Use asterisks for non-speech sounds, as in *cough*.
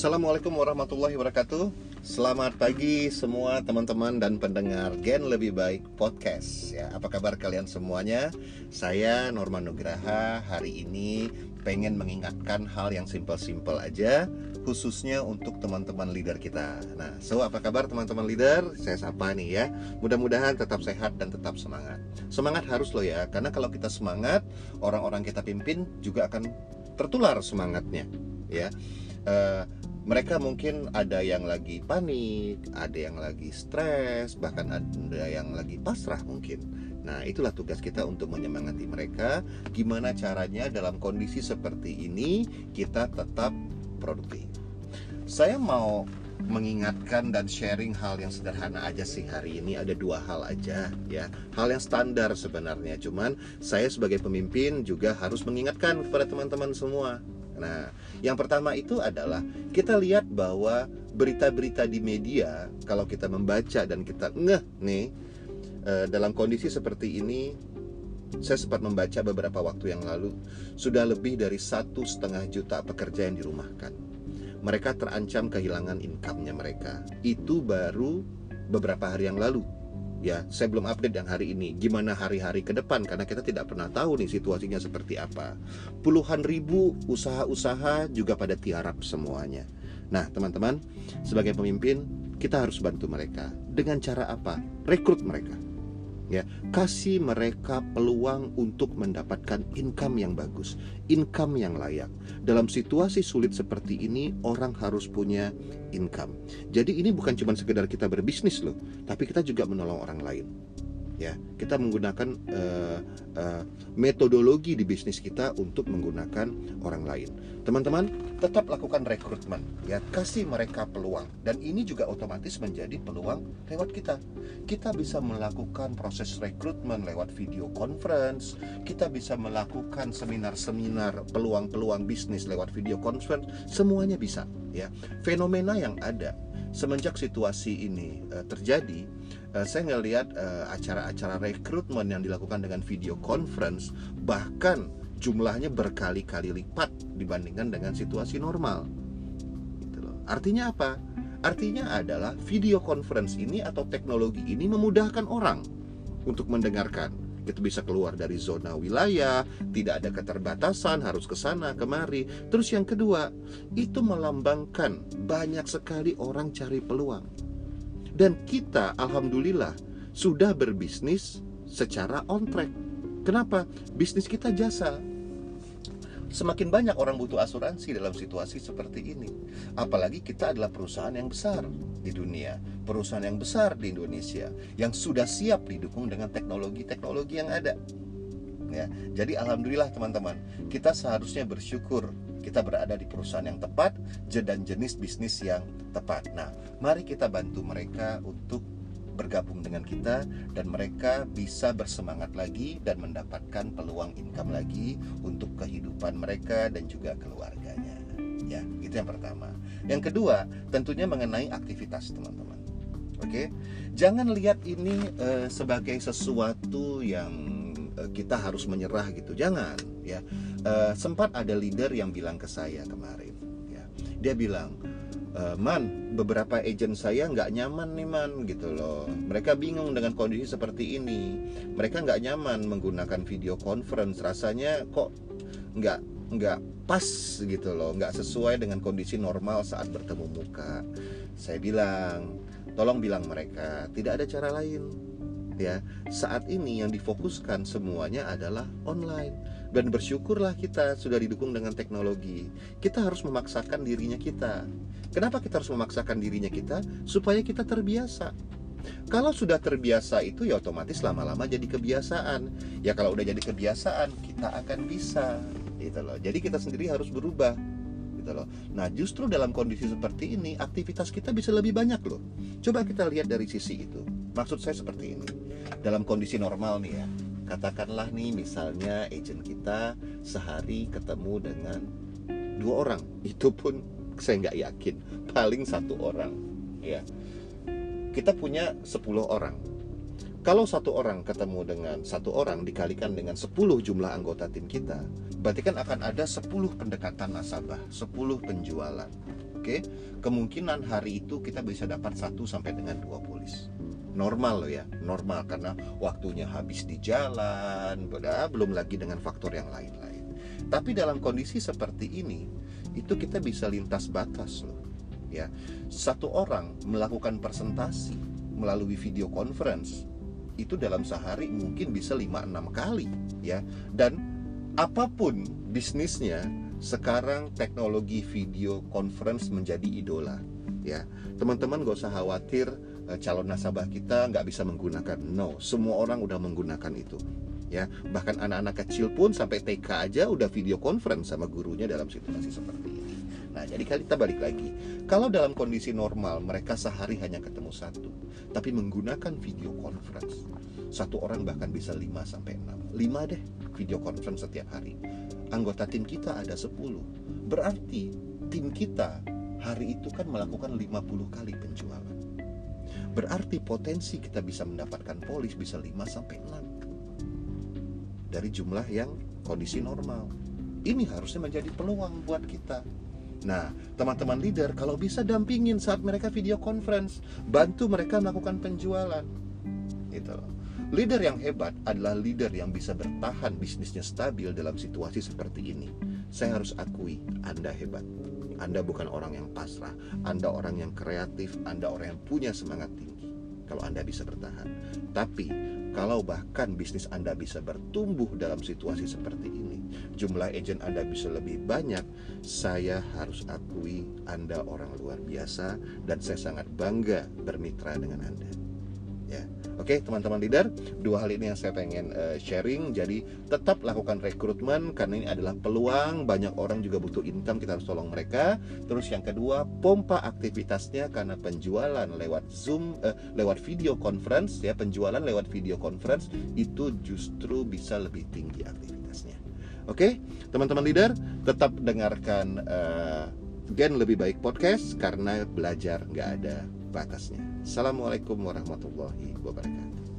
Assalamualaikum warahmatullahi wabarakatuh. Selamat pagi semua teman-teman dan pendengar Gen Lebih Baik Podcast ya, Apa kabar kalian semuanya? Saya Norman Nugraha. Hari ini pengen mengingatkan hal yang simpel-simpel aja Khususnya untuk teman-teman leader kita. Nah, so apa kabar teman-teman leader? Saya sapa nih ya. Mudah-mudahan tetap sehat dan tetap semangat. Semangat harus loh ya Karena kalau kita semangat Orang-orang kita pimpin juga akan tertular semangatnya ya. Uh, mereka mungkin ada yang lagi panik, ada yang lagi stres, bahkan ada yang lagi pasrah mungkin. Nah, itulah tugas kita untuk menyemangati mereka. Gimana caranya dalam kondisi seperti ini kita tetap produktif. Saya mau mengingatkan dan sharing hal yang sederhana aja sih hari ini ada dua hal aja ya hal yang standar sebenarnya cuman saya sebagai pemimpin juga harus mengingatkan kepada teman-teman semua Nah, yang pertama itu adalah kita lihat bahwa berita-berita di media kalau kita membaca dan kita ngeh nih eh, dalam kondisi seperti ini saya sempat membaca beberapa waktu yang lalu sudah lebih dari satu setengah juta pekerja yang dirumahkan. Mereka terancam kehilangan income-nya mereka. Itu baru beberapa hari yang lalu ya saya belum update yang hari ini. Gimana hari-hari ke depan? Karena kita tidak pernah tahu nih situasinya seperti apa. Puluhan ribu usaha-usaha juga pada tiarap semuanya. Nah teman-teman sebagai pemimpin kita harus bantu mereka. Dengan cara apa? Rekrut mereka ya kasih mereka peluang untuk mendapatkan income yang bagus income yang layak. Dalam situasi sulit seperti ini orang harus punya income. Jadi ini bukan cuma sekedar kita berbisnis loh tapi kita juga menolong orang lain ya. Kita menggunakan uh, uh, metodologi di bisnis kita untuk menggunakan orang lain. Teman-teman tetap lakukan rekrutmen ya. Kasih mereka peluang. Dan ini juga otomatis menjadi peluang lewat kita. Kita bisa melakukan proses rekrutmen lewat video conference. Kita bisa melakukan seminar-seminar peluang-peluang bisnis lewat video conference. Semuanya bisa ya. Fenomena yang ada semenjak situasi ini uh, terjadi, uh, saya ngelihat uh, acara-acara rekrutmen yang dilakukan dengan video conference bahkan jumlahnya berkali-kali lipat dibandingkan dengan situasi normal. Gitu loh. Artinya apa? Artinya adalah video conference ini atau teknologi ini memudahkan orang untuk mendengarkan kita bisa keluar dari zona wilayah, tidak ada keterbatasan, harus ke sana kemari. Terus yang kedua, itu melambangkan banyak sekali orang cari peluang. Dan kita alhamdulillah sudah berbisnis secara on track. Kenapa? Bisnis kita jasa. Semakin banyak orang butuh asuransi dalam situasi seperti ini. Apalagi kita adalah perusahaan yang besar di dunia, perusahaan yang besar di Indonesia yang sudah siap didukung dengan teknologi-teknologi yang ada. Ya, jadi alhamdulillah teman-teman, kita seharusnya bersyukur kita berada di perusahaan yang tepat dan jenis bisnis yang tepat. Nah, mari kita bantu mereka untuk bergabung dengan kita dan mereka bisa bersemangat lagi dan mendapatkan peluang income lagi untuk kehidupan mereka dan juga keluarganya. Ya, itu yang pertama. Yang kedua, tentunya mengenai aktivitas teman-teman. Oke, jangan lihat ini uh, sebagai sesuatu yang kita harus menyerah gitu. Jangan, ya. Uh, sempat ada leader yang bilang ke saya kemarin, ya. Dia bilang, uh, man beberapa agent saya nggak nyaman nih man gitu loh mereka bingung dengan kondisi seperti ini mereka nggak nyaman menggunakan video conference rasanya kok nggak nggak pas gitu loh nggak sesuai dengan kondisi normal saat bertemu muka saya bilang tolong bilang mereka tidak ada cara lain ya. Saat ini yang difokuskan semuanya adalah online. Dan bersyukurlah kita sudah didukung dengan teknologi. Kita harus memaksakan dirinya kita. Kenapa kita harus memaksakan dirinya kita? Supaya kita terbiasa. Kalau sudah terbiasa itu ya otomatis lama-lama jadi kebiasaan. Ya kalau udah jadi kebiasaan kita akan bisa gitu loh. Jadi kita sendiri harus berubah gitu loh. Nah, justru dalam kondisi seperti ini, aktivitas kita bisa lebih banyak loh. Coba kita lihat dari sisi itu. Maksud saya seperti ini dalam kondisi normal nih ya. Katakanlah nih misalnya agent kita sehari ketemu dengan dua orang. *laughs* Itu pun saya nggak yakin. Paling satu orang ya. Kita punya 10 orang. Kalau satu orang ketemu dengan satu orang dikalikan dengan 10 jumlah anggota tim kita berarti kan akan ada 10 pendekatan nasabah 10 penjualan. Oke, kemungkinan hari itu kita bisa dapat satu sampai dengan dua polis. Normal loh ya, normal karena waktunya habis di jalan, belum lagi dengan faktor yang lain-lain. Tapi dalam kondisi seperti ini, itu kita bisa lintas batas loh. Ya, satu orang melakukan presentasi melalui video conference itu dalam sehari mungkin bisa 5-6 kali ya dan apa pun bisnisnya sekarang teknologi video conference menjadi idola ya teman-teman gak usah khawatir calon nasabah kita nggak bisa menggunakan. No semua orang udah menggunakan itu ya. Bahkan anak-anak kecil pun sampai TK aja udah video conference sama gurunya dalam situasi seperti ini. Nah jadi kita balik lagi. Kalau dalam kondisi normal mereka sehari hanya ketemu satu tapi menggunakan video conference satu orang bahkan bisa 5 sampai 6 5 deh video conference setiap hari. Anggota tim kita ada 10 berarti tim kita hari itu kan melakukan 50 kali penjualan berarti potensi kita bisa mendapatkan polis bisa 5 sampai 6 dari jumlah yang kondisi normal ini harusnya menjadi peluang buat kita Nah, teman-teman leader kalau bisa dampingin saat mereka video conference, bantu mereka melakukan penjualan. Gitu. Leader yang hebat adalah leader yang bisa bertahan bisnisnya stabil dalam situasi seperti ini. Saya harus akui, Anda hebat. Anda bukan orang yang pasrah, Anda orang yang kreatif, Anda orang yang punya semangat tinggi. Kalau Anda bisa bertahan, tapi kalau bahkan bisnis Anda bisa bertumbuh dalam situasi seperti ini, jumlah agent Anda bisa lebih banyak, saya harus akui Anda orang luar biasa dan saya sangat bangga bermitra dengan Anda. Ya. Oke, teman-teman leader, dua hal ini yang saya pengen uh, sharing. Jadi, tetap lakukan rekrutmen karena ini adalah peluang. Banyak orang juga butuh income, kita harus tolong mereka. Terus yang kedua, pompa aktivitasnya karena penjualan lewat Zoom, uh, lewat video conference ya, penjualan lewat video conference itu justru bisa lebih tinggi aktivitasnya. Oke, teman-teman leader, tetap dengarkan uh, Gen lebih baik podcast karena belajar nggak ada batasnya. Assalamualaikum warahmatullahi wabarakatuh.